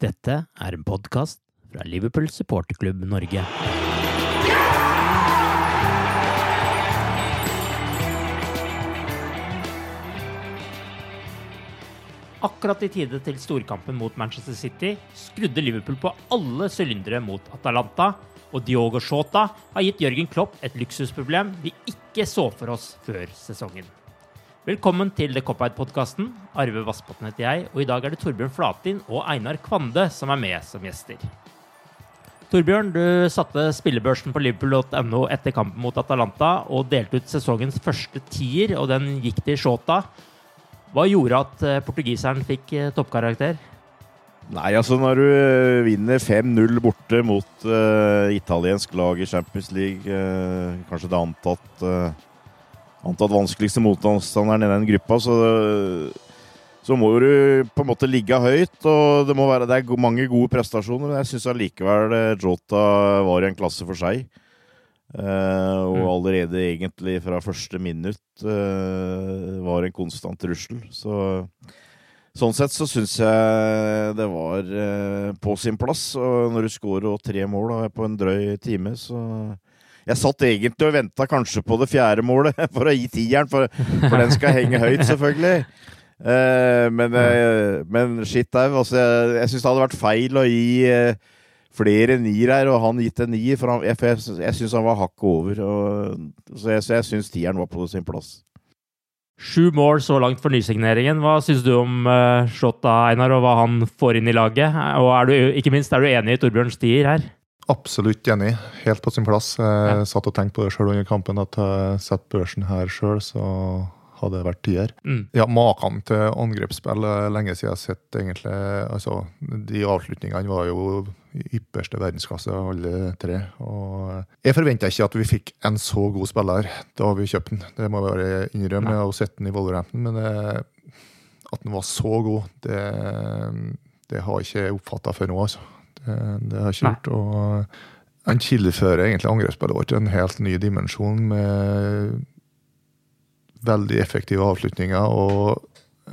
Dette er en podkast fra Liverpool supporterklubb Norge. Akkurat i tide til storkampen mot Manchester City skrudde Liverpool på alle sylindere mot Atalanta, og Diogo Shota har gitt Jørgen Klopp et luksusproblem vi ikke så for oss før sesongen. Velkommen til The Cop-Out-podkasten. Arve Vassbotn heter jeg, og i dag er det Torbjørn Flatin og Einar Kvande som er med som gjester. Torbjørn, du satte spillebørsen på liverpool.no etter kampen mot Atalanta og delte ut sesongens første tier, og den gikk til Shota. Hva gjorde at eh, portugiseren fikk eh, toppkarakter? Nei, altså når du eh, vinner 5-0 borte mot uh, italiensk lag i Champions League, uh, kanskje det antatt, uh, antatt vanskeligste motstanderen i den gruppa, så, så må du på en måte ligge høyt. Og det, må være, det er mange gode prestasjoner, men jeg syns allikevel Jota var i en klasse for seg. Uh, og mm. allerede egentlig fra første minutt uh, var en konstant trussel. Så sånn sett så syns jeg det var uh, på sin plass. Og når du scorer tre mål da, på en drøy time, så Jeg satt egentlig og venta kanskje på det fjerde målet for å gi tieren, for, for den skal henge høyt, selvfølgelig. men, men shit au. Altså, jeg, jeg syns det hadde vært feil å gi flere nier her, og han gitt en nier. For han, jeg, jeg, jeg syns han var hakket over. Og, så jeg, så jeg syns tieren var på sin plass. Sju mål så langt for nysigneringen. Hva syns du om uh, Shota, Einar, og hva han får inn i laget? Og er du, ikke minst, er du enig i Torbjørns tier her? Absolutt enig. Helt på sin plass. Jeg ja. satt og tenkte på det sjøl under kampen, at jeg setter børsen her sjøl, så hadde det vært tier. Mm. Ja, Maken til angrepsspill lenge siden jeg har sett, egentlig. Altså, de avslutningene var jo ypperste verdensklasse, alle tre. Og jeg forventa ikke at vi fikk en så god spiller da vi kjøpte den. Det må jeg bare innrømme. Jeg har sett den i Wolverhampton, men det, at den var så god, det, det har jeg ikke oppfatta før nå, altså. Det, det har ikke gjort. og han kildefører egentlig angrepsspillet vårt en helt ny dimensjon med veldig effektive avslutninger og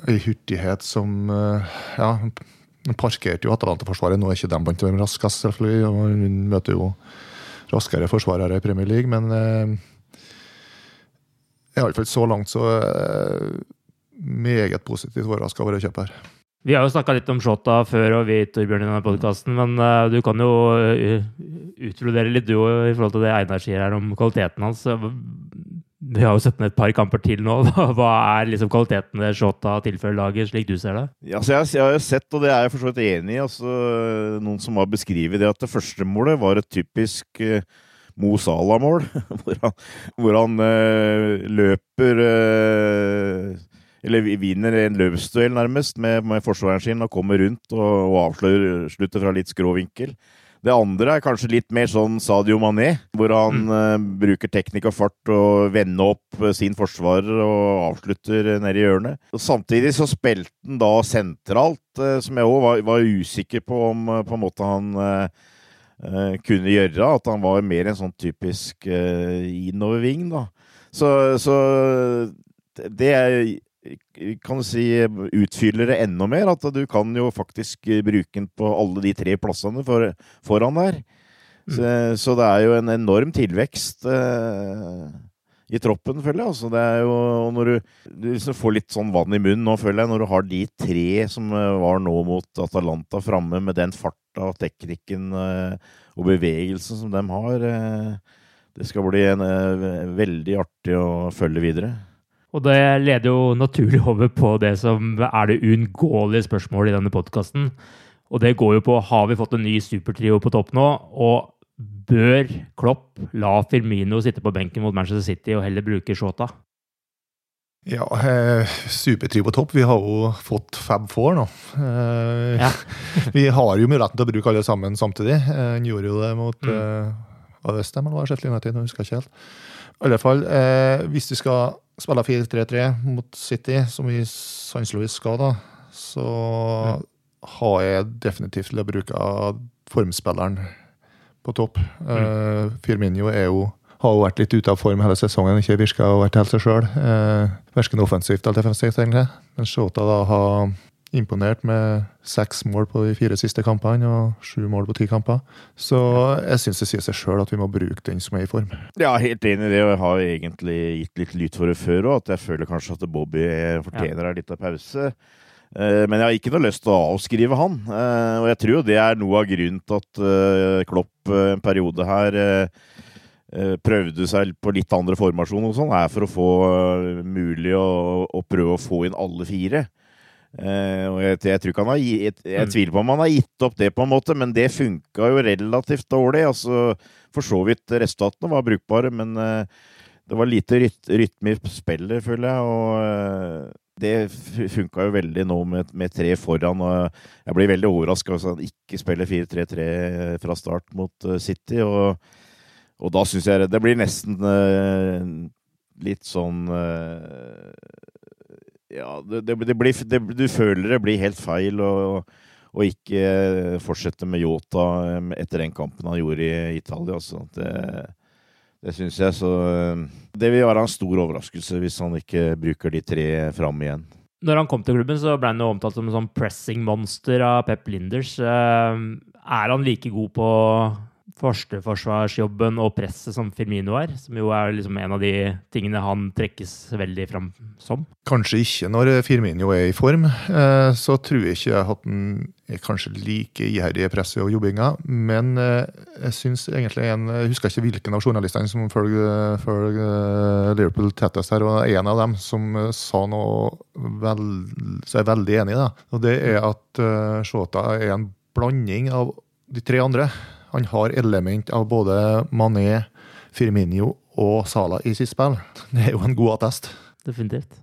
ei hurtighet som Ja, Ja, parkerte jo Atalanta-forsvaret. Nå er ikke de blant de raskeste, selvfølgelig, og hun møter jo raskere forsvarere i Premier League, men eh, iallfall så langt så eh, meget positivt overraska over kjøpet her. Vi har jo snakka litt om Shota før og vi, Torbjørn, i denne podkasten, men uh, du kan jo uh, utbrodere litt, du i forhold til det Einar sier her om kvaliteten hans. Vi har jo sett ned et par kamper til nå. Hva er liksom kvaliteten ved Shota tilfører laget, slik du ser det? Ja, jeg, jeg, har jo sett, og det er jeg for så vidt enig i, altså, noen som har beskrevet det, at det første målet var et typisk uh, Mo Salah-mål. hvor han, hvor han løper Eller vinner en løpsduell, nærmest, med, med forsvareren sin og kommer rundt og, og avslutter fra litt skrå vinkel. Det andre er kanskje litt mer sånn Sadio Mané, hvor han mm. uh, bruker teknikk og fart og vender opp uh, sin forsvarer og avslutter uh, nede i hjørnet. Og samtidig så spilte han da sentralt, som jeg òg var, var, usikker på om på en måte han kunne gjøre. At han var mer en sånn typisk innoverving, da. Så, så det kan du si, utfyller det enda mer. At du kan jo faktisk bruke den på alle de tre plassene for, foran der. Mm. Så, så, det er jo en enorm tilvekst eh, i troppen, føler jeg. Altså, det er jo, når du, du liksom får litt sånn vann i munnen nå, føler jeg, når du har de tre som eh, var nå mot Atalanta framme, med den farta og teknikken eh, og bevegelsen som de har. Eh, det skal bli en, eh, veldig artig å følge videre. Og det leder jo naturlig over på det som er det uunngåelige spørsmålet i denne podkasten. Og det går jo på har vi fått en ny supertrio på topp nå, og bør Klopp la Firmino sitte på benken mot Manchester City og heller bruke Shota? Ja, eh, supertrio på topp. Vi har jo fått Fab Four nå. Eh, ja. vi har jo muligheten til å bruke alle sammen samtidig. Han eh, gjorde jo det mot mm. eh, Var det Westham eller Sheffield United? Jeg husker ikke helt. I alle fall, eh, hvis du skal spiller 4-3-3 mot City, som vi sannsynligvis skal, da, så ja. har jeg definitivt til å bruke formspilleren på topp. Mm. Uh, Firminio er jo har jo vært litt ute av form hele sesongen, ikke virka å vært helt seg sjøl. Uh, verken offensivt eller defensivt, egentlig. Men Shota da har imponert med seks mål på de fire siste kampene og sju mål på ti kamper. Så jeg syns det sier seg sjøl at vi må bruke den som er i form. Ja, helt enig i det, og jeg har egentlig gitt litt lyd for det før òg, at jeg føler kanskje at Bobby fortjener ja. litt av pause. Eh, men jeg har ikke noe lyst til å avskrive han. Eh, og jeg tror det er noe av grunnen til at eh, Klopp en periode her prøvde seg på litt andre formasjoner og sånn, er for å få mulig å, å prøve å få inn alle fire. Uh, og jeg, jeg, tror ikke han har jeg, jeg mm. tviler på om han har gitt opp det, på en måte, men det funka jo relativt dårlig. altså For så vidt resultatene var brukbare, men uh, det var lite ryt, rytme i spillet, føler jeg. og uh, det funka jo veldig nå med, med, tre foran. og Jeg blir veldig overraska hvis han ikke spiller 4-3-3 fra start mot City. Og, og da syns jeg det blir nesten litt sånn ja, det, det, det du føler det blir helt feil å, ikke fortsette med Yota etter den kampen han gjorde i Italia. Altså. Det, det syns jeg. Så det vil være en stor overraskelse hvis han ikke bruker de tre fram igjen. Når han kom til klubben, så ble han jo omtalt som en sånn pressing monster av Pep Linders. Eh, er han like god på førsteforsvarsjobben og presset som Firmino er, som jo er liksom en av de tingene han trekkes veldig fram som? Kanskje ikke når Firmino er i form. Eh, så tror jeg ikke at han er kanskje like iherdig i presset og jobbinga. Men eh, jeg syns egentlig en, jeg husker ikke hvilken av journalistene som følger, følger Liverpool tettest her, og en av dem som sa noe vel, jeg er veldig enig i. da. Og det er at Shota er en blanding av de tre andre. Han har element av både Mané, Firminio og Sala i sitt spill. Det er jo en god attest. Definitivt.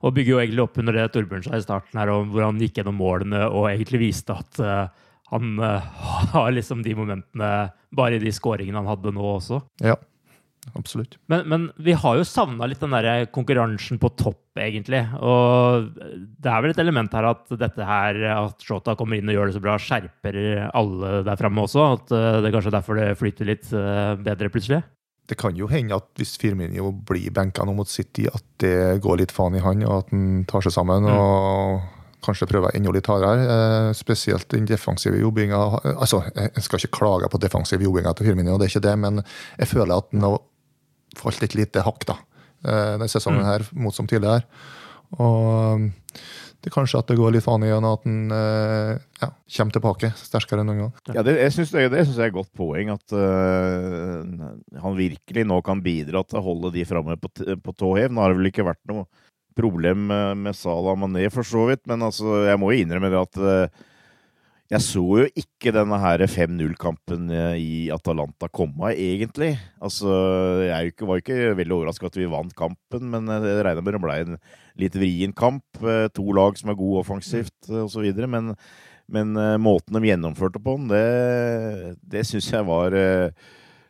Og bygger jo egentlig opp under det Torbjørn sa i starten, her, hvor han gikk gjennom målene og egentlig viste at uh, han uh, har liksom de momentene bare i de skåringene han hadde nå også. Ja absolutt. Men, men, vi har jo savna litt den der konkurransen på topp, egentlig. Og det er vel et element her at dette her, at Shota kommer inn og gjør det så bra, skjerper alle der framme også? At eh, det er kanskje derfor det flyter litt eh, bedre plutselig? Det kan jo hende at hvis Firminio blir benka nå mot City, at det går litt faen i han, og at han tar seg sammen. Mm. og kanskje prøve enda litt hardere. Eh, spesielt den defensive jobbinga. Altså, jeg skal ikke klage på defensiv jobbinga til Firmino, det er ikke det, men jeg føler at han har falt et lite hakk da, eh, denne sesongen mm. her, mot som tidligere. Og um, det er kanskje at det går litt faen i at han eh, ja, kommer tilbake sterkere enn noen gang. Ja, det, jeg syns det, det synes jeg er et godt poeng. At uh, han virkelig nå kan bidra til å holde de framme på, på tå hev. Nå har det vel ikke vært noe problem med, med Salah Mané, for så vidt. Men altså, jeg må jo innrømme det at uh, jeg så jo ikke denne her 5-0-kampen eh, i Atalanta komme, egentlig. Altså, jeg var ikke veldig overraska at vi vant kampen, men jeg regna med det ble en litt vrien kamp. Eh, to lag som er gode offensivt osv. Men, men måten de gjennomførte på den, det, det syns jeg var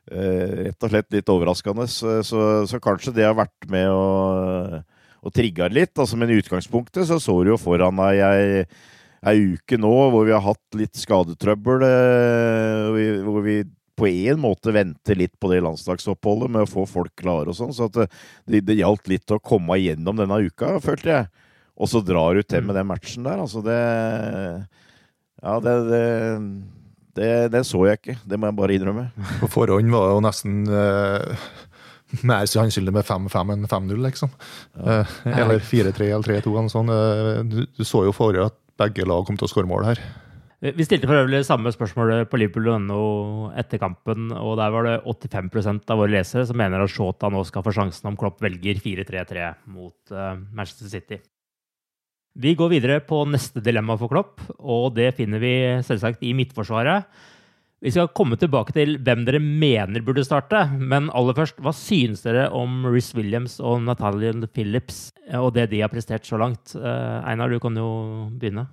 rett og slett litt overraskende. Så, så, så, kanskje det har vært med å, å trigge litt. Altså, men i utgangspunktet så så du jo foran deg ei, ei uke nå hvor vi har hatt litt skadetrøbbel. hvor vi, hvor vi på en måte vente litt på det landslagsoppholdet med å få folk klare og sånn. Så det, det, gjaldt litt å komme igjennom denne uka, følte jeg. Og så drar du til med den matchen der. Altså, det Ja, det, det, det, det så jeg ikke. Det må jeg bare innrømme. På forhånd var det jo nesten uh, mer sannsynlig med 5-5 enn 5-0, liksom. Ja. Uh, eller 4-3 eller 3-2 eller sånn. Uh, du, du, så jo forrige at begge lag kom til å skåre mål her. Vi stilte for øvrig samme spørsmål på Liverpool.no etter kampen, og der var det 85% av våre lesere som mener at Shota nå skal få sjansen om Klopp velger 4-3-3 mot uh, Manchester City. Vi går videre på neste dilemma for Klopp, og det finner vi selvsagt i Midtforsvaret. Vi skal komme tilbake til hvem dere mener burde starte, men aller først, hva synes dere om Riz Williams og Natalian Phillips og det de har prestert så langt? Uh, Einar, du kan jo begynne.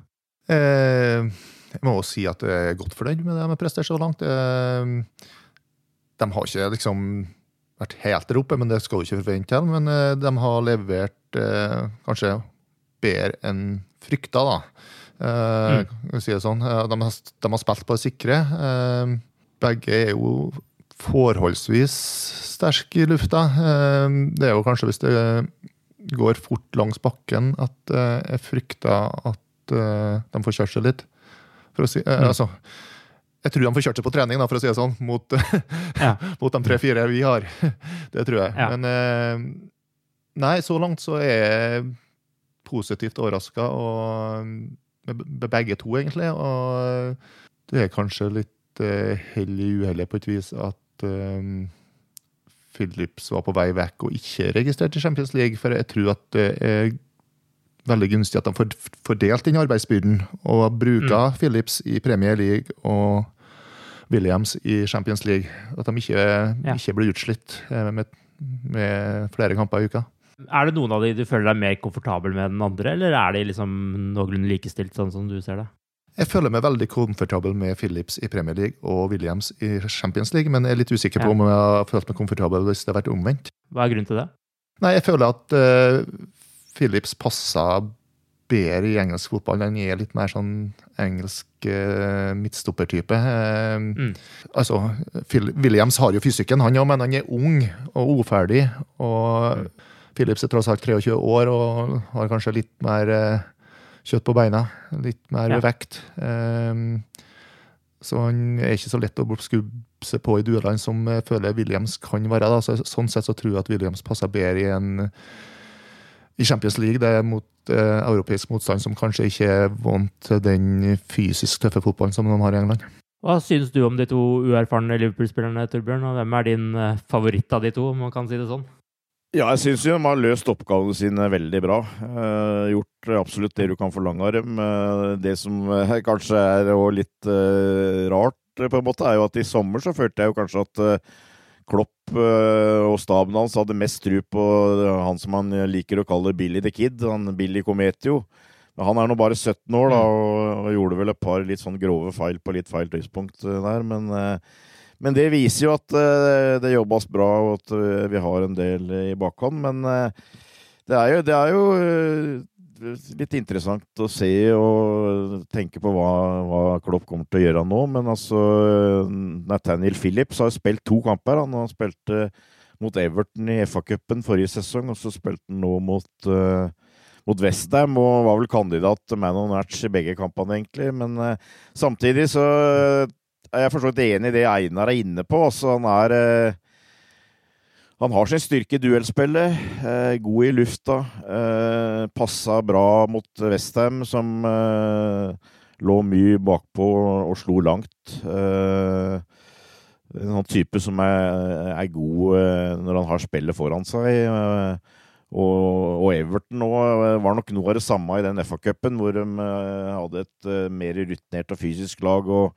Eh, jeg må også si at jeg er godt fornøyd med det de har prestert så langt. Eh, de har ikke liksom vært helt der oppe, men det skal du ikke forvente. Men eh, de har levert eh, kanskje bedre enn frykta, da. Mm. Si sånn. De har, de har, spilt på det sikre. Begge er jo forholdsvis sterke i lufta. Det er jo kanskje hvis det går fort langs bakken at jeg frykter at de får kjørt seg litt. Si, eh, mm. altså, jeg tror de får kjørt seg på trening, da, for å si det sånn, mot, ja. mot de tre-fire vi har. Det tror jeg. Ja. Men eh, nei, så langt så er jeg positivt overraska, med begge to, egentlig. Og det er kanskje litt uh, hell i uhellet på et vis at um, Philips var på vei vekk og ikke registrert i Champions League, for jeg tror at det er veldig gunstig at de får fordelt den arbeidsbyrden og bruker mm. Philips i Premier League og Williams i Champions League. At de ikke, ja. ikke blir utslitt eh, med, med, flere kamper i uka. Er det noen av de du føler deg mer komfortabel med enn andre, eller er de liksom noenlunde likestilt, sånn som du ser det? Jeg føler meg veldig komfortabel med Phillips i Premier League og Williams i Champions League, men jeg er litt usikker på ja. om jeg har følt meg komfortabel hvis det har vært omvendt. Hva er grunnen til det? Nei, jeg føler at uh, Phillips passer bedre i engelsk fotball. Han er litt mer sånn engelsk uh, midtstoppertype. Uh, mm. Altså, Phil Williams har jo fysikken, han òg, men han er ung og uferdig. Og mm. Phillips er tross alt 23 år og har kanskje litt mer uh, kjøtt på beina. Litt mer ja. vekt. Um, så han er ikke så lett å skubbe på i duellene som jeg føler Williams kan være. Da. Så, sånn sett så tror jeg at Williams passer bedre i en i Champions League. Det er mot eh, europeisk motstand som kanskje ikke er vant til den fysisk tøffe fotballen som de har i England. Hva synes du om de to uerfarne Liverpool-spillerne, Torbjørn? Og hvem er din eh, favoritt av de to, om man kan si det sånn? Ja, jeg syns de har løst oppgavene sine veldig bra. Eh, gjort absolutt det du kan forlange av dem. Eh, det som eh, kanskje er litt eh, rart, på en måte, er jo at i sommer så følte jeg jo kanskje at Klopp eh, og staben hans hadde mest tru på han som han liker å kalle Billy the Kid, han Billy Cometio. Han er nå bare 17 år da, mm. og, og, gjorde vel et par litt sånn grove feil på litt feil tidspunkt eh, der. Men, eh, men det viser jo at det jobbes bra, og at vi har en del i bakhånd. Men det er jo, det er jo litt interessant å se og tenke på hva, hva, Klopp kommer til å gjøre nå. Men altså Nathaniel Phillips har spilt to kamper. Han har spilt mot Everton i FA-cupen forrige sesong, og så spilte han nå mot, uh, mot Westham og var vel kandidat man on match i begge kampene, egentlig. Men uh, samtidig så er for så vidt enig i det Einar er inne på. Altså, han er han har sin styrke i duellspillet. Eh, god i lufta. Eh, passa bra mot Westham, som eh, lå mye bakpå og slo langt. Eh, en sånn type som er, er god eh, når han har spillet foran seg. Eh, og, og, Everton eh, var nok noe av det samme i den FA-cupen, hvor de hadde et mer rutinert og fysisk lag. og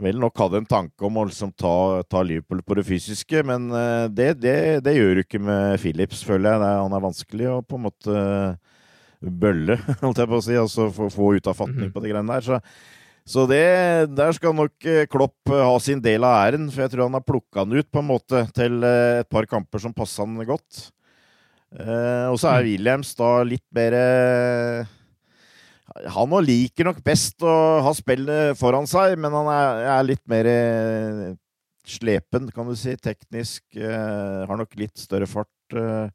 vel nok hadde en tanke om å liksom ta, ta, Liverpool på det fysiske, men det, det, det gjør du ikke med Philips, føler jeg. han er vanskelig å på en måte bølle, holdt jeg på å si. Altså få, få ut av fatning Mhm. på de greiene der. Så, så det, der skal nok eh, Klopp eh, ha sin del av æren, for jeg tror han har plukka han ut på en måte til eh, et par kamper som passa han godt. Eh, og så er Williams da litt mer eh, Han liker nok best å ha spillet foran seg, men han er, er litt mer eh, slepen, kan du si. Teknisk. Eh, har nok litt større fart. Eh,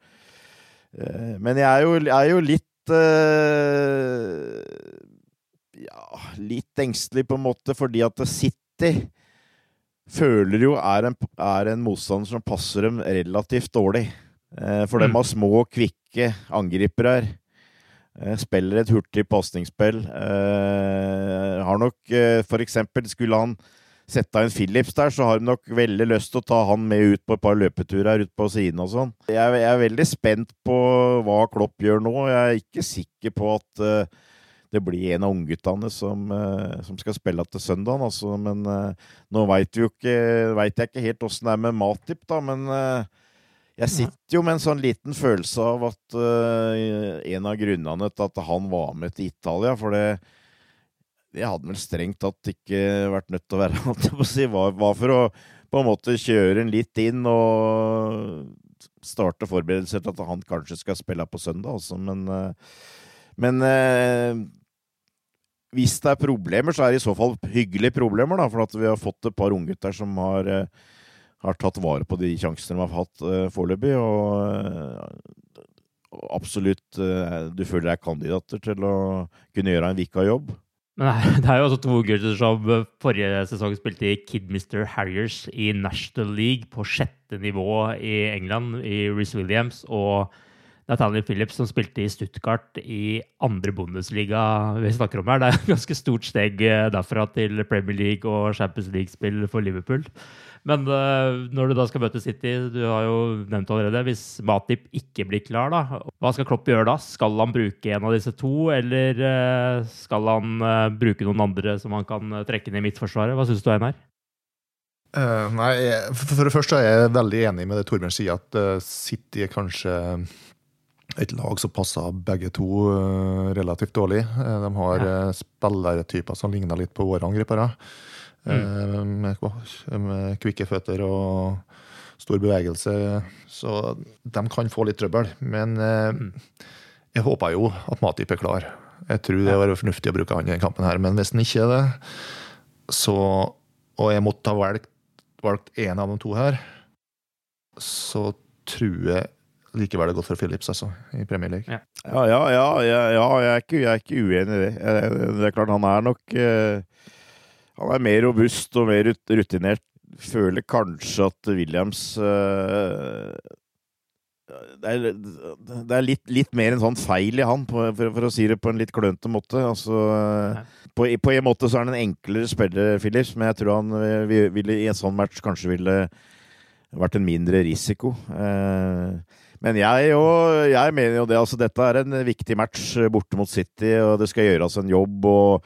eh, men jeg er jo, er jo litt eh, Ja, litt engstelig på en måte, fordi at City føler jo er en, er en motstander som passer dem relativt dårlig. Eh, for dem Mm. har små, kvikke angripere her. Eh, Spiller et hurtig pasningsspill. Eh, har nok eh, for eksempel Skulle han sette inn Phillips der, så har de nok veldig lyst til å ta han med ut på et par løpeturer ute på siden og sånn. Jeg, jeg er veldig spent på hva Klopp gjør nå. Jeg er ikke sikker på at eh, det blir en av ungguttene som, eh, som skal spille til søndagen, altså. Men eh, nå veit jeg ikke helt åssen det er med Matip, da. Men jeg sitter jo med en sånn liten følelse av at uh, en av grunnene til at han var med til Italia, for det det hadde vel strengt tatt ikke vært nødt til å være, det var, var for å på en måte kjøre den litt inn og starte forberedelser til at han kanskje skal spille på søndag, også, Men, uh, men uh, hvis det er problemer, så er det i så fall hyggelige problemer, da, for at vi har fått et par unggutter som har, eh, har tatt vare på de sjansene de har hatt uh, foreløpig, og, uh, absolutt uh, du føler deg kandidater til å kunne gjøre en vika jobb. Men det er- jo også to gutter som forrige sesong spilte i Kidmister Harriers i National League på sjette nivå i England, i Reece Williams, og Nathaniel Phillips som spilte i Stuttgart i andre Bundesliga vi snakker om her. Det er et ganske stort steg eh, derfra til Premier League og Champions League-spill for Liverpool. Men eh, når du da skal møte City, du har jo nevnt allerede, hvis Matip ikke blir klar, da, hva skal Klopp gjøre da? Skal han bruke en av disse to, eller eh, skal han bruke noen andre som han kan trekke ned i midtforsvaret? Hva syns du, Einar? Uh, nei, for for det første er jeg veldig enig med det Torbjørn sier, at uh, City er kanskje et lag som passer begge to eh, relativt dårlig. Eh, de har ja. spillertyper som ligner litt på våre angripere. Mm. med, med kvikke føtter og stor bevegelse. Så de kan få litt trøbbel. Men eh, jeg håper jo at Matip er klar. Jeg tror det var fornuftig å bruke han i denne kampen, her, men hvis han ikke er det, så Og jeg måtte ha valgt, valgt en av de to her, så tror jeg likevel det godt for Phillips, altså, i Premier League. Ja. Ja, ja, ja, ja, jeg, er ikke, jeg er ikke uenig i det. Det er klart, han er nok eh, Han er mer robust og mer rutinert. Føler kanskje at Williams eh, Det er, det er litt, litt mer en sånn feil i han, på, for, for å si det på en litt klønete måte. Altså, på, på en måte så er han en enklere spiller, Phillips, men jeg tror han eh, vi- ville, i en sånn match kanskje ville vært en mindre risiko. Eh, men jeg, jo, jeg mener jo det. altså Dette er en viktig match borte mot City, og det skal gjøres en jobb. og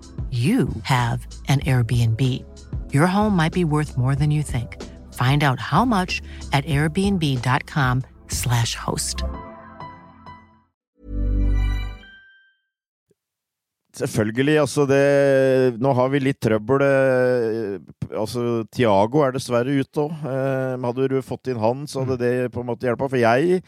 you have an Airbnb. Your home might be worth more than you think. Find out how much at airbnb.com/slash host. Selvfølgelig. Altså det Nå har vi litt trøbbel. eh, Altså, Tiago er dessverre ute òg. Eh, hadde du fått inn han, så hadde det på en måte hjelpa. For jeg,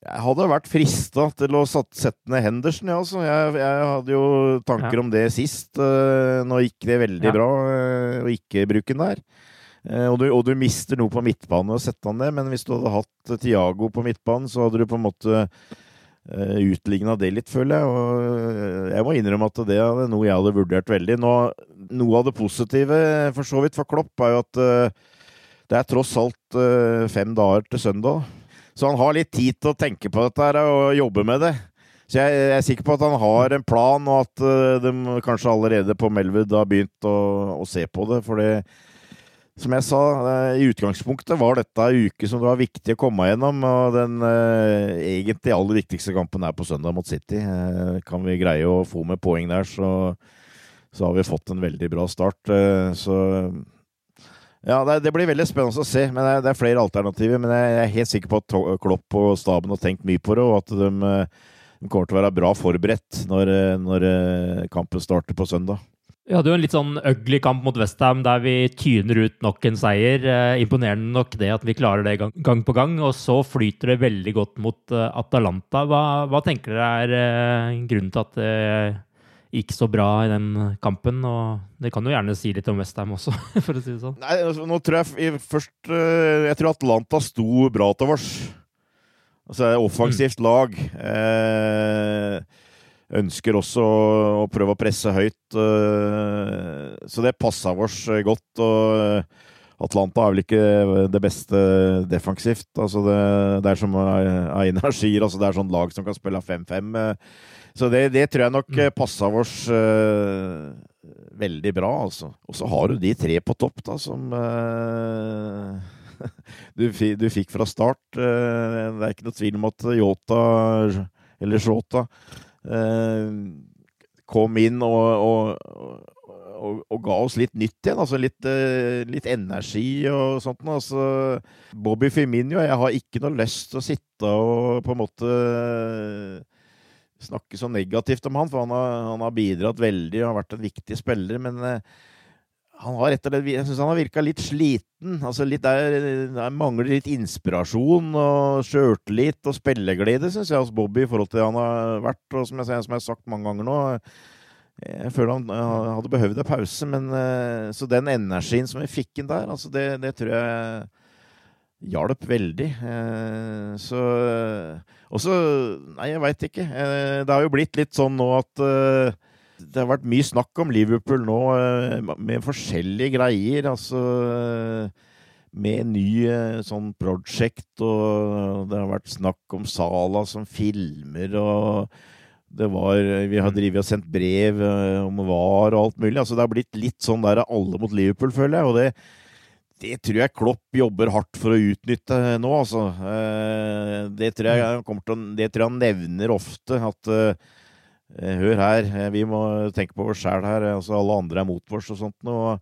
jeg hadde vært frista til å sette ned Henderson, ja, altså. Jeg, jeg hadde jo tanker Ja. om det sist. Eh, nå gikk det veldig Ja. bra eh, å ikke bruke den der. Eh, og, du, og du mister noe på midtbanen å sette han ned, men hvis du hadde hatt Tiago på midtbanen, så hadde du på en måte utligna det litt, føler jeg. Og eh, jeg må innrømme at det er noe jeg hadde vurdert veldig. Nå, noe av det positive for så vidt for Klopp er jo at eh, det er tross alt eh, fem dager til søndag. Så han har litt tid til å tenke på dette her og jobbe med det. Så jeg, jeg er sikker på at han har en plan, og at uh, de kanskje allerede på Melwood har begynt å, å se på det. For det, som jeg sa, uh, i utgangspunktet var dette en uke som det var viktig å komme gjennom. Og den uh, egentlig aller viktigste kampen er på søndag mot City. Kan vi greie å få med poeng der, så, så har vi fått en veldig bra start. Så ja, det, blir veldig spennende å se. men Det er, er flere alternativer. Men jeg er helt sikker på at Klopp og staben har tenkt mye på det, og at de, eh, de kommer til å være bra forberedt når, eh, når eh, kampen starter på søndag. Vi hadde jo en litt sånn ugly kamp mot Westham der vi tyner ut nok en seier. Imponerende nok det at vi klarer det gang, gang på gang. Og så flyter det veldig godt mot Atalanta. Hva, hva tenker dere er grunnen til at gikk så bra i den kampen? Og det kan jo gjerne si litt om Westham også, for å si det sånn. Nei, altså, nå tror jeg først eh, Jeg tror Atlanta sto bra til oss. Altså, offensivt lag. Eh, ønsker også å, prøve å presse høyt. eh, så det passa oss godt. Og eh, Atlanta er vel ikke det beste defensivt. Altså det, det er som Einar sier, altså det er sånn lag som kan spille 5-5. eh, så det, det tror jeg nok mm. passa oss uh, veldig bra, altså. Og så har du de tre på topp, da, som uh, du, du fikk fra start. Uh, det er ikke noe tvil om at Yota, eller Shota, eh, kom inn og, og, og, og ga oss litt nytt igjen. Altså litt, eh, litt energi og sånt. Altså, Bobby Firmino, jeg har ikke noe lyst til å sitte og på en måte snakke så negativt om han, for han har, han har bidratt veldig og har vært en viktig spiller. Men eh, han har rett og slett, jeg syns han har virka litt sliten. Altså litt der, der mangler litt inspirasjon og sjøltillit og spilleglede, syns jeg, hos Bobby i forhold til det han har vært. Og som jeg, som jeg har sagt mange ganger nå, jeg føler han hadde behøvd en pause. Men, eh, så den energien som vi fikk inn der, altså det, det tror jeg hjalp veldig. Eh, så Og så Nei, jeg veit ikke. Eh, det har jo blitt litt sånn nå at eh, det har vært mye snakk om Liverpool nå, eh, med forskjellige greier. Altså med ny eh, sånn project, og det har vært snakk om Sala som filmer, og det var Vi har drevet og sendt brev eh, om VAR og alt mulig. Altså det har blitt litt sånn der alle mot Liverpool, føler jeg. og det det tror jeg Klopp jobber hardt for å utnytte nå, altså. Det tror jeg, kommer til, det tror jeg han nevner ofte. At Eh, hør her, eh, vi må tenke på oss sjæl her. Altså, alle andre er mot oss og sånt noe.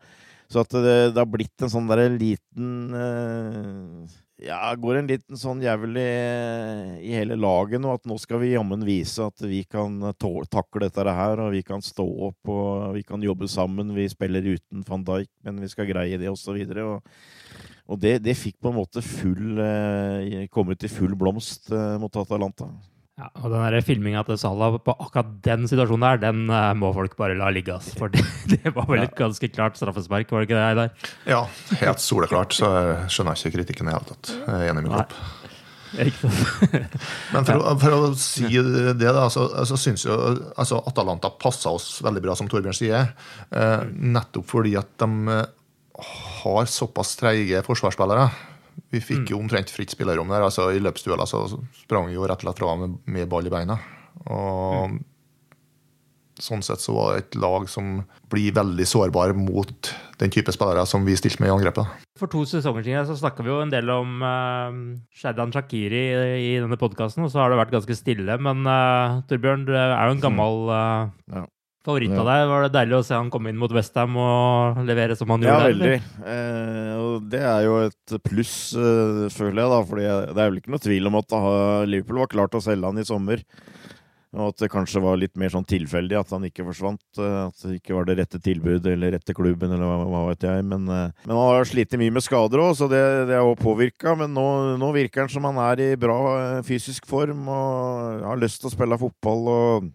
Så at det, det, har blitt en sånn der liten eh, Ja, går en liten sånn jævel i, hele laget nå. At nå skal vi jammen vise at vi kan takle dette her, og vi kan stå opp og vi kan jobbe sammen. Vi spiller uten van Dijk, men vi skal greie det. Og, og, og det, det fikk på en måte full kommet i full blomst mot Atalanta. Ja, og den filminga til Salah på akkurat den situasjonen der, den uh, må folk bare la ligge. Ass, For det, det, var vel et ganske klart straffespark, var det ikke det Eidar? Ja, helt soleklart. Så jeg skjønner ikke kritikken i det hele tatt. Jeg er enig med Klopp. Men for, for, å, si det, da, så, så syns jo altså Atalanta passa oss veldig bra, som Torbjørn sier. Eh, nettopp fordi at de har såpass treige forsvarsspillere. Vi fikk mm. jo omtrent fritt spillerom der. altså I løpsdueller så sprang vi jo rett og slett fra med, med ball i beina. Og mm. Sånn sett så var det et lag som blir veldig sårbar mot den type spillere som vi stilte med i angrepet. For to sesonger siden så snakka vi jo en del om uh, Shadan Shakiri i, denne podkasten, og så har det vært ganske stille. Men uh, Torbjørn, du er jo en gammel uh, ja favoritt av deg. Var det deilig å se han komme inn mot Westham og levere som han gjorde? Ja, veldig. Eh, og det er jo et pluss, eh, føler jeg, da. For det er vel ikke noe tvil om at Liverpool var klart å selge han i sommer. Og at det kanskje var litt mer sånn tilfeldig at han ikke forsvant. Eh, at det ikke var det rette tilbudet eller rette klubben, eller hva, hva vet jeg. Men, eh, men, han har slitt mye med skader òg, så det, det har òg påvirka. Men nå, nå, virker han som han er i bra eh, fysisk form og har lyst til å spille fotball. og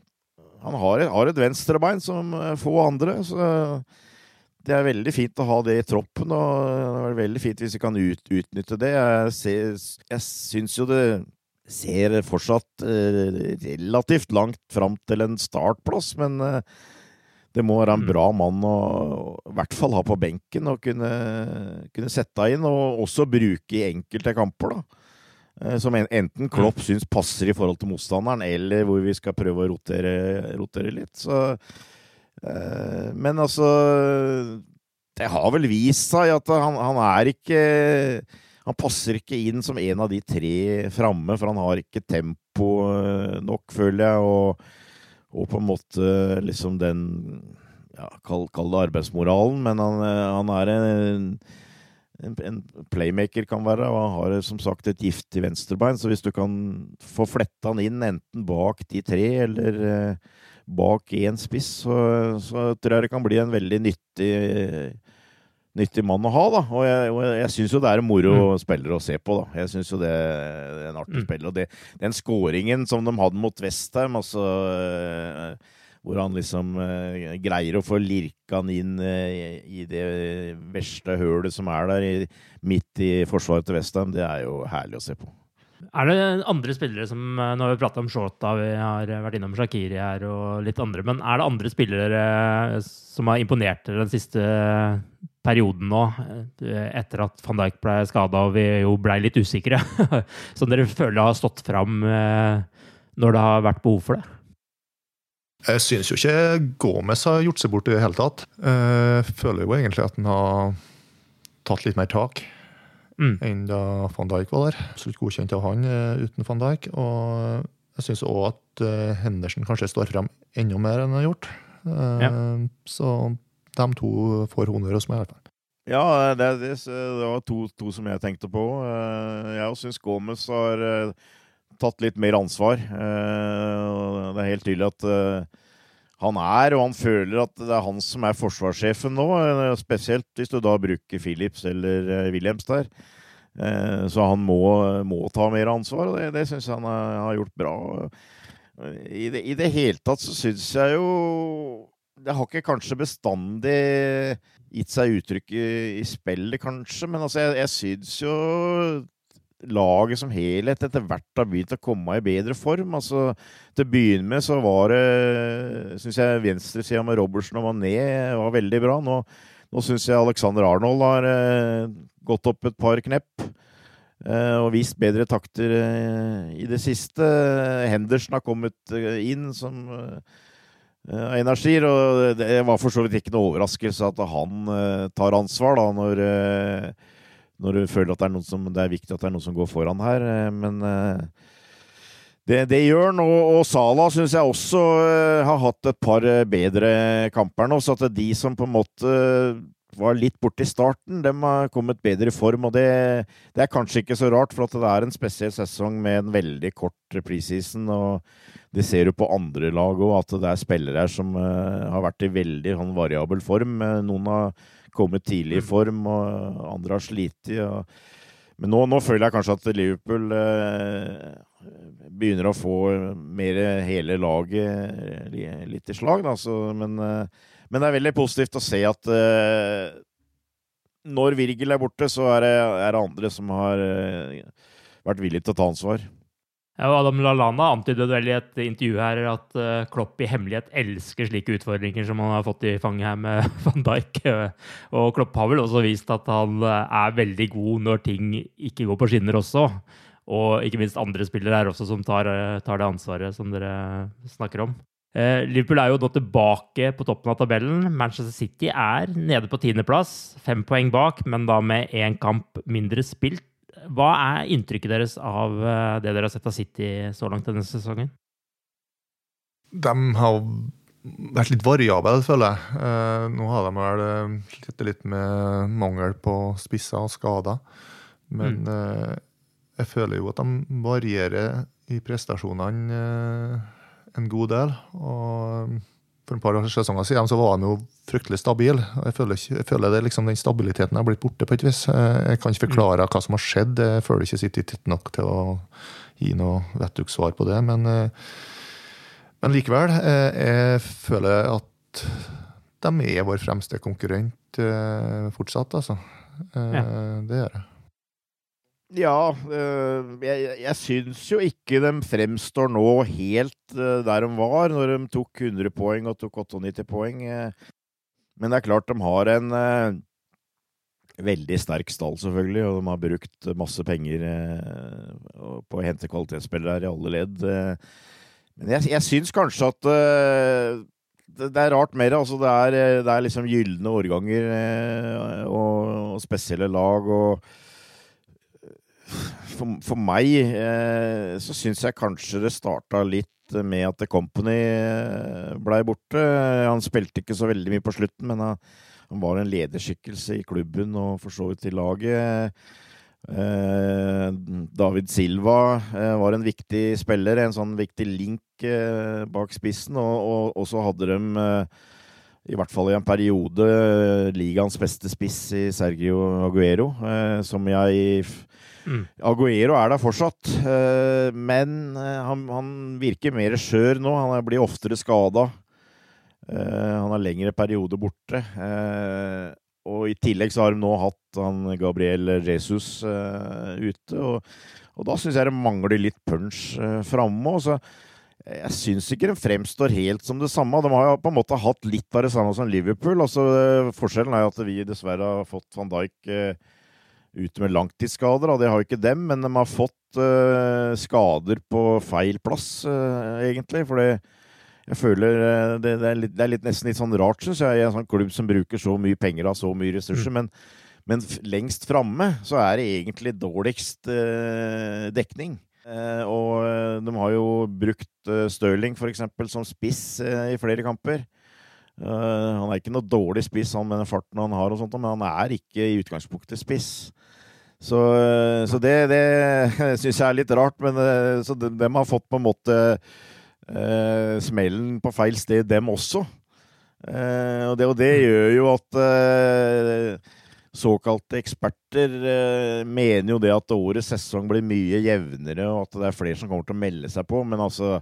han har, har et venstrebein som eh, få andre. så det er veldig fint å ha det i troppen, og det er veldig fint hvis vi kan ut, utnytte det. Jeg, ser, jeg syns jo det ser fortsatt eh, relativt langt fram til en startplass, men eh, det må være en mm. bra mann å i hvert fall ha på benken og kunne, kunne sette inn, og også bruke i enkelte kamper. da. Eh, som enten Klopp mm. syns passer i forhold til motstanderen, eller hvor vi skal prøve å rotere, rotere litt. Så, eh, men altså Det har vel vist seg at han, han, er ikke Han passer ikke inn som en av de tre framme, for han har ikke tempo eh, nok, føler jeg, og, og på en måte liksom den ja, Kall, kall det arbeidsmoralen, men han, han er en en, en, playmaker kan være, og han har som sagt et giftig venstrebein. Så hvis du kan få fletta han inn enten bak de tre eller eh, bak én spiss, så, så, tror jeg det kan bli en veldig nyttig, nyttig mann å ha. da. Og jeg, og jeg syns jo det er en moro mm. spiller å se på. da. Jeg syns jo det, er en artig mm. spiller. Og det, den skåringen som de hadde mot Westham, altså eh, hvor han liksom uh, greier å få lirka han inn uh, i det verste hølet som er der, i, midt i forsvaret til Westham. Det er jo herlig å se på. Er det andre spillere som eh, Nå har vi prata om Shota, vi har vært innom Shakiri her og litt andre. Men er det andre spillere som har imponert dere den siste perioden nå, etter at van Dijk ble skada og vi jo blei litt usikre, som dere føler har stått fram når det har vært behov for det? Jeg syns jo ikke Gomez har gjort seg bort i det hele tatt. Jeg føler jo egentlig at han har tatt litt mer tak mm. enn da van Dijk var der. Absolutt godkjent av han eh, uten van Dijk. Og jeg syns òg at eh, Henderson kanskje står frem enda mer enn han har gjort. Ja. Eh, så de to får honnør hos meg, i hvert fall. Ja, det, det, det var to, to, som jeg tenkte på. Jeg syns Gomez har tatt litt mer ansvar. Det er helt tydelig at han er, og han føler at det er han som er forsvarssjefen nå. Spesielt hvis du da bruker Philips eller Williams der. Eh, så han må, må ta mer ansvar, og det, det syns jeg han har gjort bra. I det, i det hele tatt så syns jeg jo Det har ikke kanskje bestandig gitt seg uttrykk i, i spillet, kanskje, men altså, jeg, jeg syns jo laget som helhet etter hvert har begynt å komme i bedre form. Altså, til å begynne med så var det syns jeg venstresida med Robertsen og Mané var veldig bra. Nå, nå syns jeg Alexander Arnold har eh, gått opp et par knepp. Eh, og vist bedre takter eh, i det siste. Henderson har kommet eh, inn som uh, energier, og det var for så vidt ikke noe overraskelse at han tar ansvar da, når, når du føler at det er, som, det er, viktig at det er noen som går foran her. men det, det, gjør han, og, og Sala syns jeg også har hatt et par bedre kamper nå. Så at de som på en måte var litt borte i starten, de har kommet bedre i form. Og det, det, er kanskje ikke så rart, for at det er en spesiell sesong med en veldig kort preseason. Og det ser du på andre lag òg, at det er spillere her som har vært i veldig sånn, variabel form. Eh, noen har kommet tidlig i form, og andre har slitt. Men nå, nå, føler jeg kanskje at Liverpool eh, begynner å få mer hele laget litt i slag. Da. Så, men eh, men det er veldig positivt å se at eh, når Virgil er borte, så er det, er det andre som har uh, vært villige til å ta ansvar. Adam Lallana antydet vel i et intervju her at uh, Klopp i hemmelighet elsker slike utfordringer som han har fått i fanget her med van Dijk. Og Klopp har vel også vist at han er veldig god når ting ikke går på skinner også. Og ikke minst andre spillere her også som tar, tar det ansvaret som dere snakker om. Eh, Liverpool er jo nå tilbake på toppen av tabellen. Manchester City er nede på tiendeplass, fem poeng bak, men da med én kamp mindre spilt. Hva er inntrykket deres av eh, det dere har sett av City så langt denne sesongen? De har vært litt variable, føler jeg. Eh, nå har de vel slitt litt med mangel på spisser og skader. Men mm. jeg føler jo at de varierer i prestasjonene en god del. og For et par sesonger siden så var han jo fryktelig stabil. Jeg føler, ikke, jeg føler det liksom, den stabiliteten har blitt borte på et vis. Jeg kan ikke forklare hva som har skjedd. Jeg føler ikke sitter tett nok til å gi noe vettug svar på det. Men, men likevel, jeg føler at de er vår fremste konkurrent eh, fortsatt, altså. Ja. Det gjør jeg. Ja, øh, jeg, jeg syns jo ikke de fremstår nå helt øh, der de var når de tok 100 poeng og tok 98 poeng. Øh. Men det er klart de har en veldig sterk stall, selvfølgelig, og de har brukt masse penger på å hente kvalitetsspillere i alle ledd. Men jeg, jeg syns kanskje at det er rart mer. Altså, det, er, det er liksom gylne årganger og, og spesielle lag. og for, for meg eh, så syns jeg kanskje det starta litt med at The Company eh, blei borte. Han spilte ikke så veldig mye på slutten, men han, han var en lederskikkelse i klubben og for så vidt i laget. Eh, David Silva eh, var en viktig spiller, en sånn viktig link eh, bak spissen, og, og, så hadde de eh, i hvert fall i en periode ligaens beste spiss i Sergio Aguero, som jeg Mm. Aguero er der fortsatt, eh, men eh, han, han virker mer skjør nå. Han blir oftere skada. Eh, han har lengre periode borte. Og i tillegg så har de nå hatt han Gabriel Jesus ute. Og, og da syns jeg det mangler litt punch framme. Så jeg syns ikke de fremstår helt som det samme. De har på en måte hatt litt av det samme som Liverpool. Altså, forskjellen er at vi dessverre har fått van Dijk ute med langtidsskader. Og det har jo ikke dem, men de har fått uh, skader på feil plass, uh, egentlig. For jeg føler det, det, er litt, det, er litt, nesten litt sånn rart, syns jeg, i en sånn klubb som bruker så mye penger og så mye ressurser. Mm. Men, men, lengst framme så er det egentlig dårligst dekning. Og de har jo brukt Stirling f.eks. som spiss i flere kamper. Han er ikke noe dårlig spiss, han med den farten han har, og sånt, men han er ikke i utgangspunktet spiss. Så, eh, så det, det syns jeg er litt rart. Men eh, så de, de har fått på en måte eh, smellen på feil sted, dem også. Eh, og, det, og, det, gjør jo at uh, såkalte eksperter mener jo det at årets sesong blir mye jevnere, og at det er flere som kommer til å melde seg på. Men altså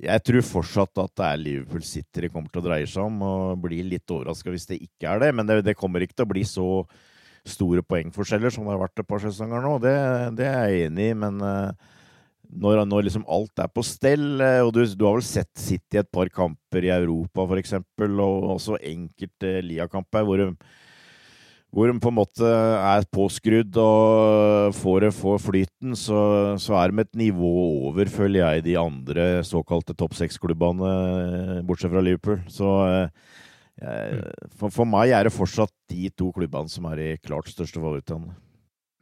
jeg tror fortsatt at det er Liverpool City det kommer til å dreie seg om, og blir litt overraska hvis det ikke er det. Men det, det kommer ikke til å bli så store poengforskjeller, som det har vært et par sesonger nå. Det, det er jeg enig i, men når, når liksom alt er på stell Og du, du, har vel sett City et par kamper i Europa, f.eks., og også enkelte Lia-kamper hvor hvor de på en måte er påskrudd og får, får flyten, så, så, er de et nivå over, føler jeg, de andre såkalte topp seks-klubbene, bortsett fra Liverpool. Så eh, for, for, meg er det fortsatt de to klubbene som er de klart største favorittene.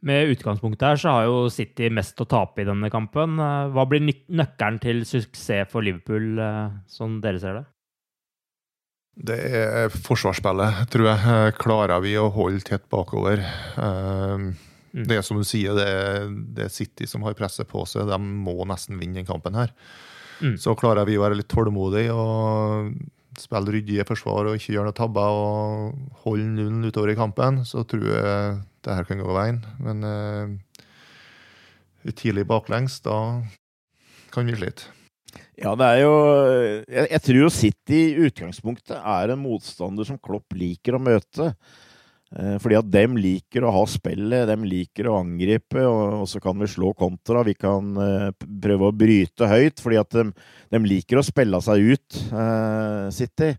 Med utgangspunktet her så har jo City mest å tape i denne kampen. Hva blir nøkkelen til suksess for Liverpool, eh, sånn dere ser det? Det er forsvarsspillet, tror jeg. Klarer vi å holde tett bakover? Ehm, mm. Det er som du sier, det er, det er, City som har presset på seg. De må nesten vinne den kampen her. Mm. Så klarer vi å være litt tålmodige og spille ryddige forsvar og ikke gjøre noe tabber og holde nullen utover i kampen, så tror jeg det her kan gå veien. Men uh, tidlig baklengs, da kan vi slite. Ja, det er jo jeg, jeg, tror jo City i utgangspunktet er en motstander som Klopp liker å møte. Eh, fordi at dem liker å ha spillet, dem liker å angripe, og, så kan vi slå kontra. Vi kan eh, prøve å bryte høyt, fordi at dem, dem liker å spille seg ut, uh, City.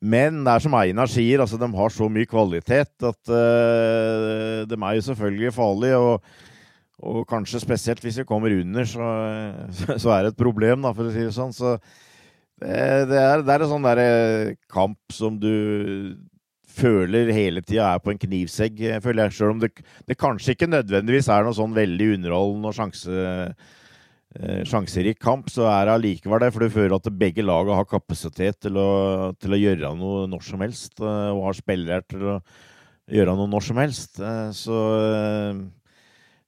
Men det er som Einar sier, altså de har så mye kvalitet at uh, de er jo selvfølgelig farlige. og og kanskje spesielt hvis vi kommer under, så, så, er det et problem, da, for å si det sånn. Så det, det, er, det er, en sånn der eh, kamp som du føler hele tida er på en knivsegg, føler jeg. Selv om det, det, kanskje ikke nødvendigvis er noe sånn veldig underholdende og sjanse, eh, sjanserik kamp, så er det allikevel det. For du føler at begge lagene har kapasitet til å, til å gjøre noe når som helst, eh, og har spillere til å gjøre noe når som helst. Så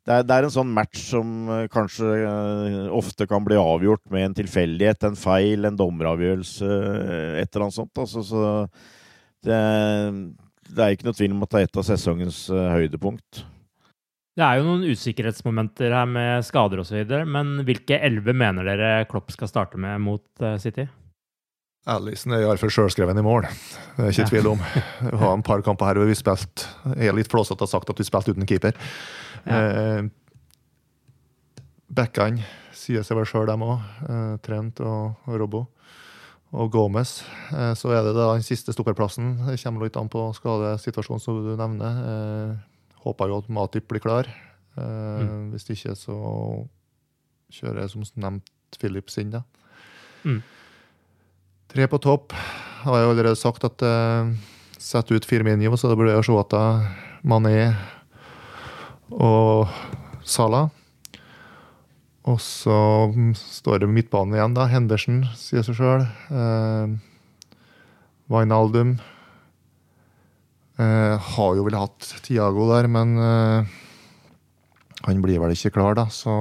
det er, det er, en sånn match som uh, kanskje uh, ofte kan bli avgjort med en tilfeldighet, en feil, en dommeravgjørelse, uh, et eller annet sånt. Altså, så det, det, er ikke noe tvil om at det er et av sesongens høydepunkt. Det er jo noen usikkerhetsmomenter her med skader osv., men hvilke elleve mener dere Klopp skal starte med mot City? Alison er iallfall sjølskreven i mål. Det er ikke ja. tvil om. Vi har en par kamper her hvor vi spilte Jeg er litt flåsete og sagt at vi spilte uten keeper. Ja. Eh, Backene sier seg vel sjøl, dem òg. Eh, Trent og, og Robbo. Og Gomez. Eh, så er det da den siste stopperplassen. Det kommer litt an på skadesituasjonen som du nevner. Eh, håper jo at Matip blir klar. Eh, mm. Hvis ikke, så kjører jeg som nevnt Philips inn, da. Mm. Tre på topp. Har jeg allerede sagt at uh, setter ut Firminio, så det blir Ashwata, Mané og Sala. Og så står det midtbanen igjen, da. Henderson, sier seg sjøl. Eh, Wijnaldum. Eh, har jo vel hatt Tiago der, men eh, han blir vel ikke klar, da, så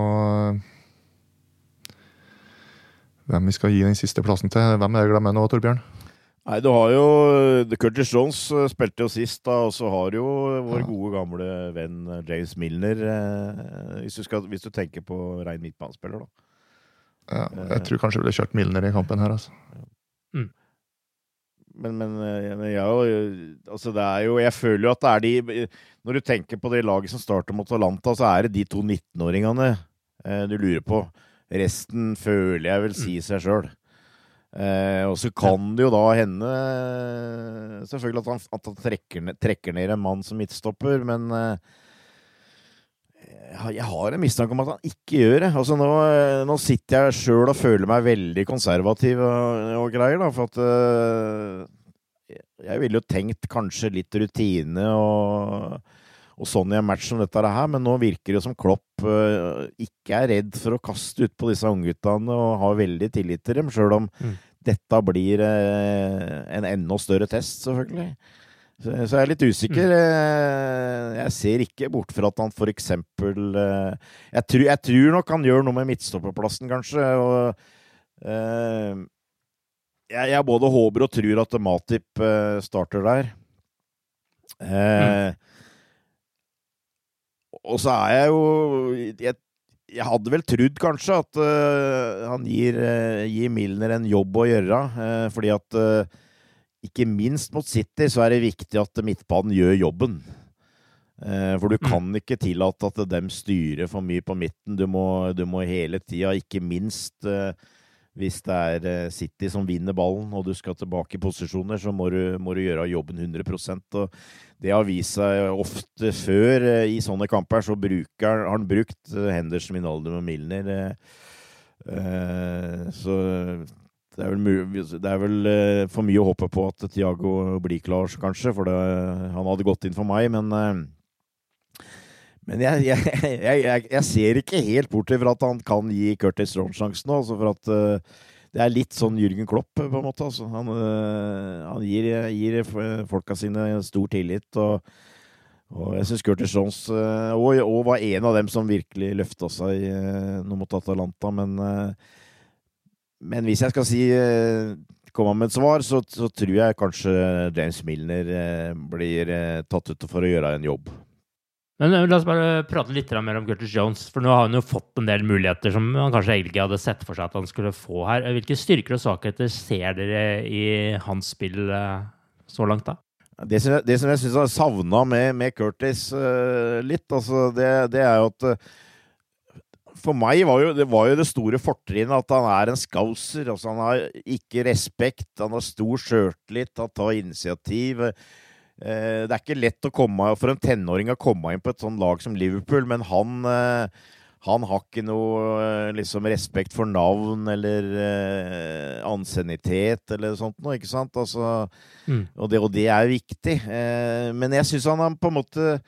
Hvem vi skal gi den siste plassen til? Hvem er det jeg glemmer nå, Torbjørn? Nei, du har jo Curtis Jones eh, spilte jo sist, da, og så har du jo vår ja. gode, gamle venn eh, James Milner. Eh, hvis, du skal, hvis, du tenker på rein midtbanespiller, da. Ja, jeg tror kanskje vi ville kjørt Milner i kampen her, altså. Mm. Men, men ja, altså det er jo Jeg føler jo at det er de Når du tenker på det laget som starter mot Atalanta, så er det de to 19-åringene du lurer på. Resten føler jeg vil si seg sjøl. Eh, og så kan det jo da hende selvfølgelig at han, at han trekker, ned, trekker, ned, en mann som midtstopper, men eh, jeg har en mistanke om at han ikke gjør det. Altså nå, nå sitter jeg sjøl og føler meg veldig konservativ og, og greier, da, for at eh, Jeg ville jo tenkt kanskje litt rutine og og sånn i en match som dette her, men nå virker det som Klopp uh, ikke er redd for å kaste utpå disse ungguttene og har veldig tillit til dem, sjøl om mm. dette blir uh, en enda større test, selvfølgelig. Så, jeg er litt usikker. Mm. Uh, jeg ser ikke bort fra at han for eksempel jeg, tror, jeg tror nok han gjør noe med midtstopperplassen, kanskje. og jeg, jeg, både håper og tror at Matip starter der. Mm. Og så er jeg jo jeg, jeg, hadde vel trodd kanskje at uh, han gir, uh, gir, Milner en jobb å gjøre, uh, fordi at ikke minst mot City så er det viktig at midtbanen gjør jobben. For du kan ikke tillate at dem styrer for mye på midten. Du må, du må hele tida, ikke minst hvis det er eh, City som vinner ballen og du skal tilbake i posisjoner, så må du, må du gjøre jobben 100% og Det har vist seg ofte før eh, i sånne kamper, så bruker, har han brukt eh, Henderson, Minaldum og Milner. Så det er, vel, det er vel for mye å håpe på at Tiago blir klar, kanskje, for det, han hadde gått inn for meg, men men jeg, jeg, jeg, jeg, ser ikke helt bort fra at han kan gi Curtis Strong sjansen. Altså for at uh, det er litt sånn Jürgen Klopp, på en måte. Altså. Han, uh, han gir, gir, folka sine stor tillit. Og, og jeg syns Curtis Jones uh, og, og, var en av dem som virkelig løfta seg nå mot Atalanta. Men, men hvis jeg skal si komme med et svar, så, så, tror jeg kanskje James Milner blir tatt ut for å gjøre en jobb. Men eh, la oss bare prate litt mer om Curtis Jones. For nå har han jo fått en del muligheter som han kanskje egentlig ikke hadde sett for seg at han skulle få her. Hvilke styrker og svakheter ser dere i hans spill eh, så langt, da? Det som jeg, det som jeg syns har savna med, med, Curtis uh, litt, altså det, det, er jo at For meg var jo det, var jo det store fortrinnet at han er en scouser. Altså han har ikke respekt, han har stor sjøltillit, han tar initiativ. Uh, Eh, det er ikke lett komme, for en tenåring å komme inn på et sånt lag som Liverpool, men han, eh, han har ikke noe eh, liksom, respekt for navn eller eh, ansiennitet eller sånt noe, ikke sant? Altså, mm. og, det, og, det, er viktig. Eh, men jeg syns han har på en måte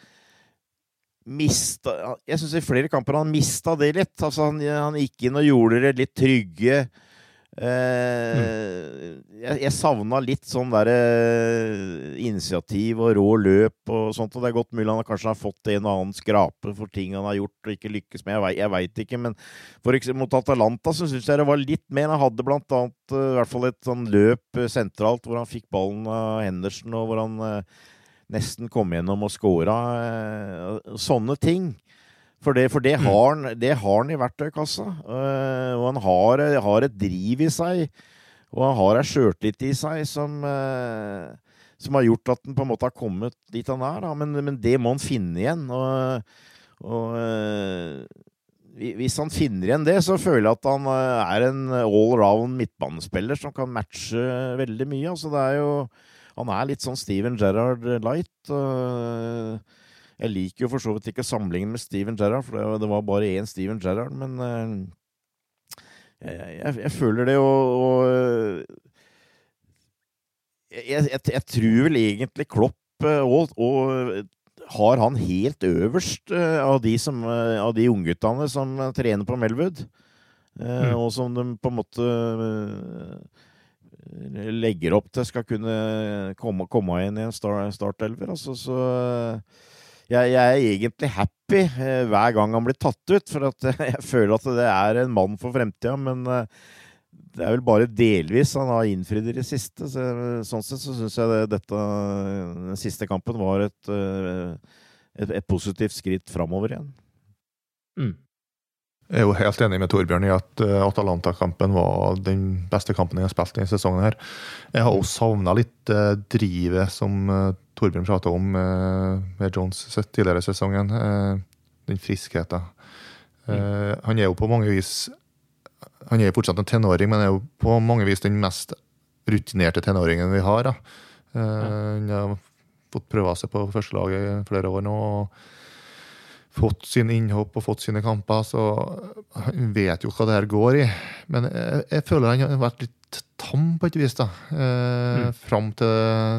mista Jeg syns i flere kamper han mista det litt. Altså, han, han gikk inn og gjorde det litt trygge. Mm. Jeg, jeg savna litt sånn derre eh, initiativ og rå løp og sånt. Og det er godt mulig han kanskje har fått en og annen skrape for ting han har gjort og ikke lykkes med. Jeg veit ikke, men for eksempel mot Atalanta så syns jeg det var litt mer. Han hadde blant annet uh, i hvert fall et sånn løp sentralt hvor han fikk ballen av Henderson, og hvor han uh, nesten kom gjennom og scora. Uh, sånne ting. For det, for det, mm. har, han, det har han i verktøykassa. Uh, og han har, har, et driv i seg, og han har ei sjøltillit i seg som, uh, som, har gjort at han på en måte har kommet dit han er. Men, men, det må han finne igjen. Og, og uh, hvis han finner igjen det, så føler jeg at han er en all round midtbanespiller som kan matche veldig mye. Altså det er jo Han er litt sånn Steven Gerrard light. Uh, jeg liker jo for så vidt ikke samlingen med Steven Gerrard, for det, var bare én Steven Gerrard, men uh, jeg, jeg, jeg, føler det og, og jeg, jeg, tror vel egentlig Klopp eh, og, og har han helt øverst av de, som, av de ungguttene som trener på Melwood. Mm. Og som de på en måte legger opp til skal kunne komme, komme inn i en start, startelver. Altså, så jeg, jeg, er egentlig happy eh, hver gang han blir tatt ut, for at jeg føler at det er en mann for fremtida. Men eh, det er vel bare delvis han har innfridd i det siste. Så, sånn sett så syns jeg det, dette, den siste kampen var et, eh, et, et positivt skritt framover igjen. Mm. Jeg er jo helt enig med Torbjørn i at Atalanta-kampen var den beste kampen jeg har spilt i sesongen. her. Jeg har også savna litt drivet som Torbjørn prata om eh, med Jones tidligere i sesongen. Eh, den friskheten. Mm. Han er jo på mange vis Han er fortsatt en tenåring, men er jo på mange vis den mest rutinerte tenåringen vi har. Da. Han har fått prøve seg på førstelaget i flere år nå. og Fått sine innhopp og fått sine kamper, så han vet jo hva det her går i. Men jeg, jeg føler han har vært litt tam på et vis, da. Eh, mm. Fram til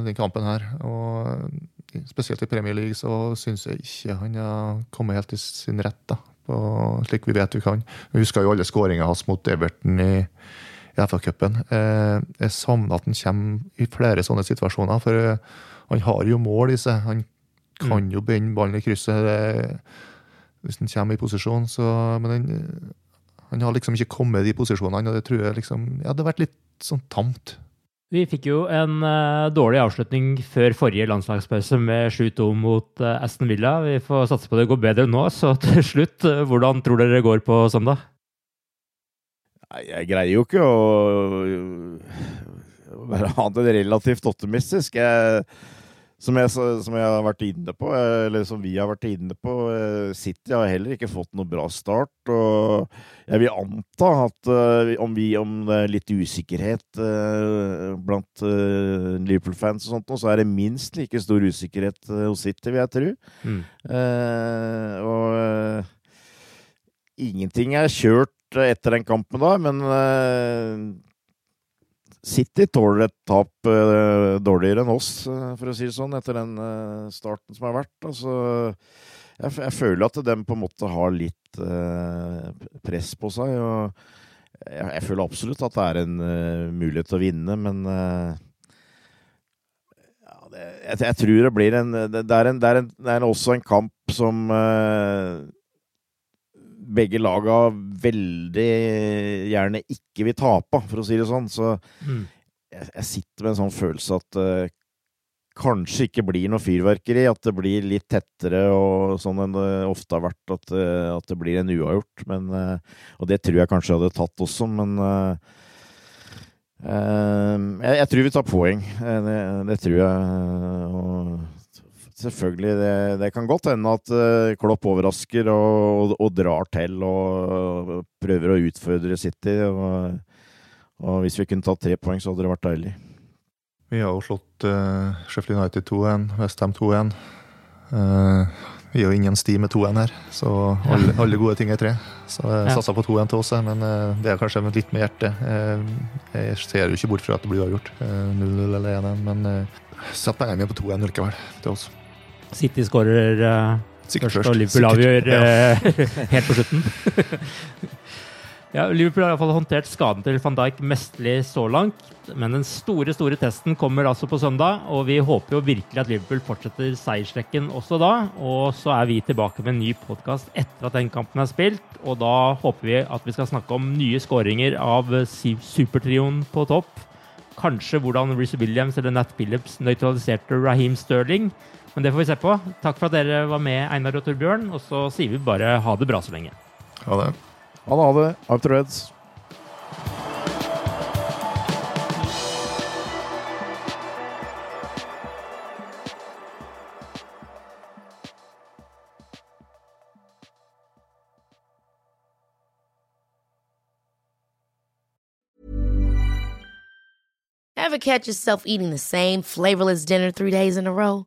den kampen her. Og spesielt i Premier League så syns jeg ikke han har kommet helt til sin rett, da. På, slik vi vet vi kan. Vi husker jo alle skåringa hans mot Everton i, i FA-cupen. Eh, jeg savner at han kommer i flere sånne situasjoner, for eh, han har jo mål i seg. Han kan mm. jo binde ballen i krysset det, hvis han kommer i posisjon, så Men han han har liksom ikke kommet i de posisjonene, og det tror jeg liksom Ja, det har vært litt sånn tamt. Vi fikk jo en uh, dårlig avslutning før forrige landslagspause med 7-2 mot uh, Aston Villa. Vi får satse på det går bedre nå, så til slutt, uh, hvordan tror dere det går på søndag? Jeg greier jo ikke å være annet enn relativt optimistisk. Jeg som jeg, som jeg, har vært inne på, eller som vi har vært inne på, eh, City har heller ikke fått noe bra start. Og jeg vil anta at uh, om, vi, om det er litt usikkerhet blant Liverpool-fans og sånt, så er det minst like stor usikkerhet hos City, vil jeg tro. Mm. og ingenting er kjørt etter den kampen da, men City tåler et tap uh, dårligere enn oss, uh, for å si det sånn, etter den uh, starten som har vært. Altså, jeg, jeg, føler at de på en måte har litt press på seg. og jeg, jeg, føler absolutt at det er en mulighet til å vinne, men ja, jeg, jeg, tror det blir en Det, det, er, en, det, er, en, det er, også en kamp som begge laga veldig gjerne ikke vil tape, for å si det sånn. Så mm. jeg, jeg, sitter med en sånn følelse at uh, kanskje ikke blir noe fyrverkeri. At det blir litt tettere og sånn enn det ofte har vært. At, uh, at det blir en uavgjort. Men, uh, og det tror jeg kanskje jeg hadde tatt også, men jeg, jeg, tror vi tar poeng. Det, det tror jeg. Og selvfølgelig. Det, det, kan godt hende at uh, Klopp overrasker og, og, og, drar til og prøver å utfordre City. Og, og, hvis vi kunne tatt tre poeng, så hadde det vært deilig. Vi har jo slått uh, Sheffield United 2-1, Westham 2-1. Uh, vi er jo ingen sti med 2-1 her, så alle, alle, gode ting er tre. Så jeg ja. satsa på 2-1 til oss, men uh, det er kanskje litt med hjertet. jeg ser jo ikke bort fra at det blir avgjort. 0-0 eller 1-1, men satt pengene mine på 2-1 likevel til oss. City skårer uh, først, og Liverpool avgjør uh, helt på slutten. ja, Liverpool har i hvert fall håndtert skaden til van Dijk mesterlig så langt. Men den store store testen kommer altså på søndag, og vi håper jo virkelig at Liverpool fortsetter seiersrekken også da. Og så er vi tilbake med en ny podkast etter at den kampen er spilt. Og da håper vi at vi skal snakke om nye skåringer av supertrioen på topp. Kanskje hvordan Reece Williams eller Nat Phillips nøytraliserte Raheem Sterling. Men det får vi se på. Takk for at dere var med, Einar og Torbjørn. Og så sier vi bare ha det bra så lenge. Ha det. Ha det. Ha det. After Ever catch yourself eating the same flavorless dinner three days in a row?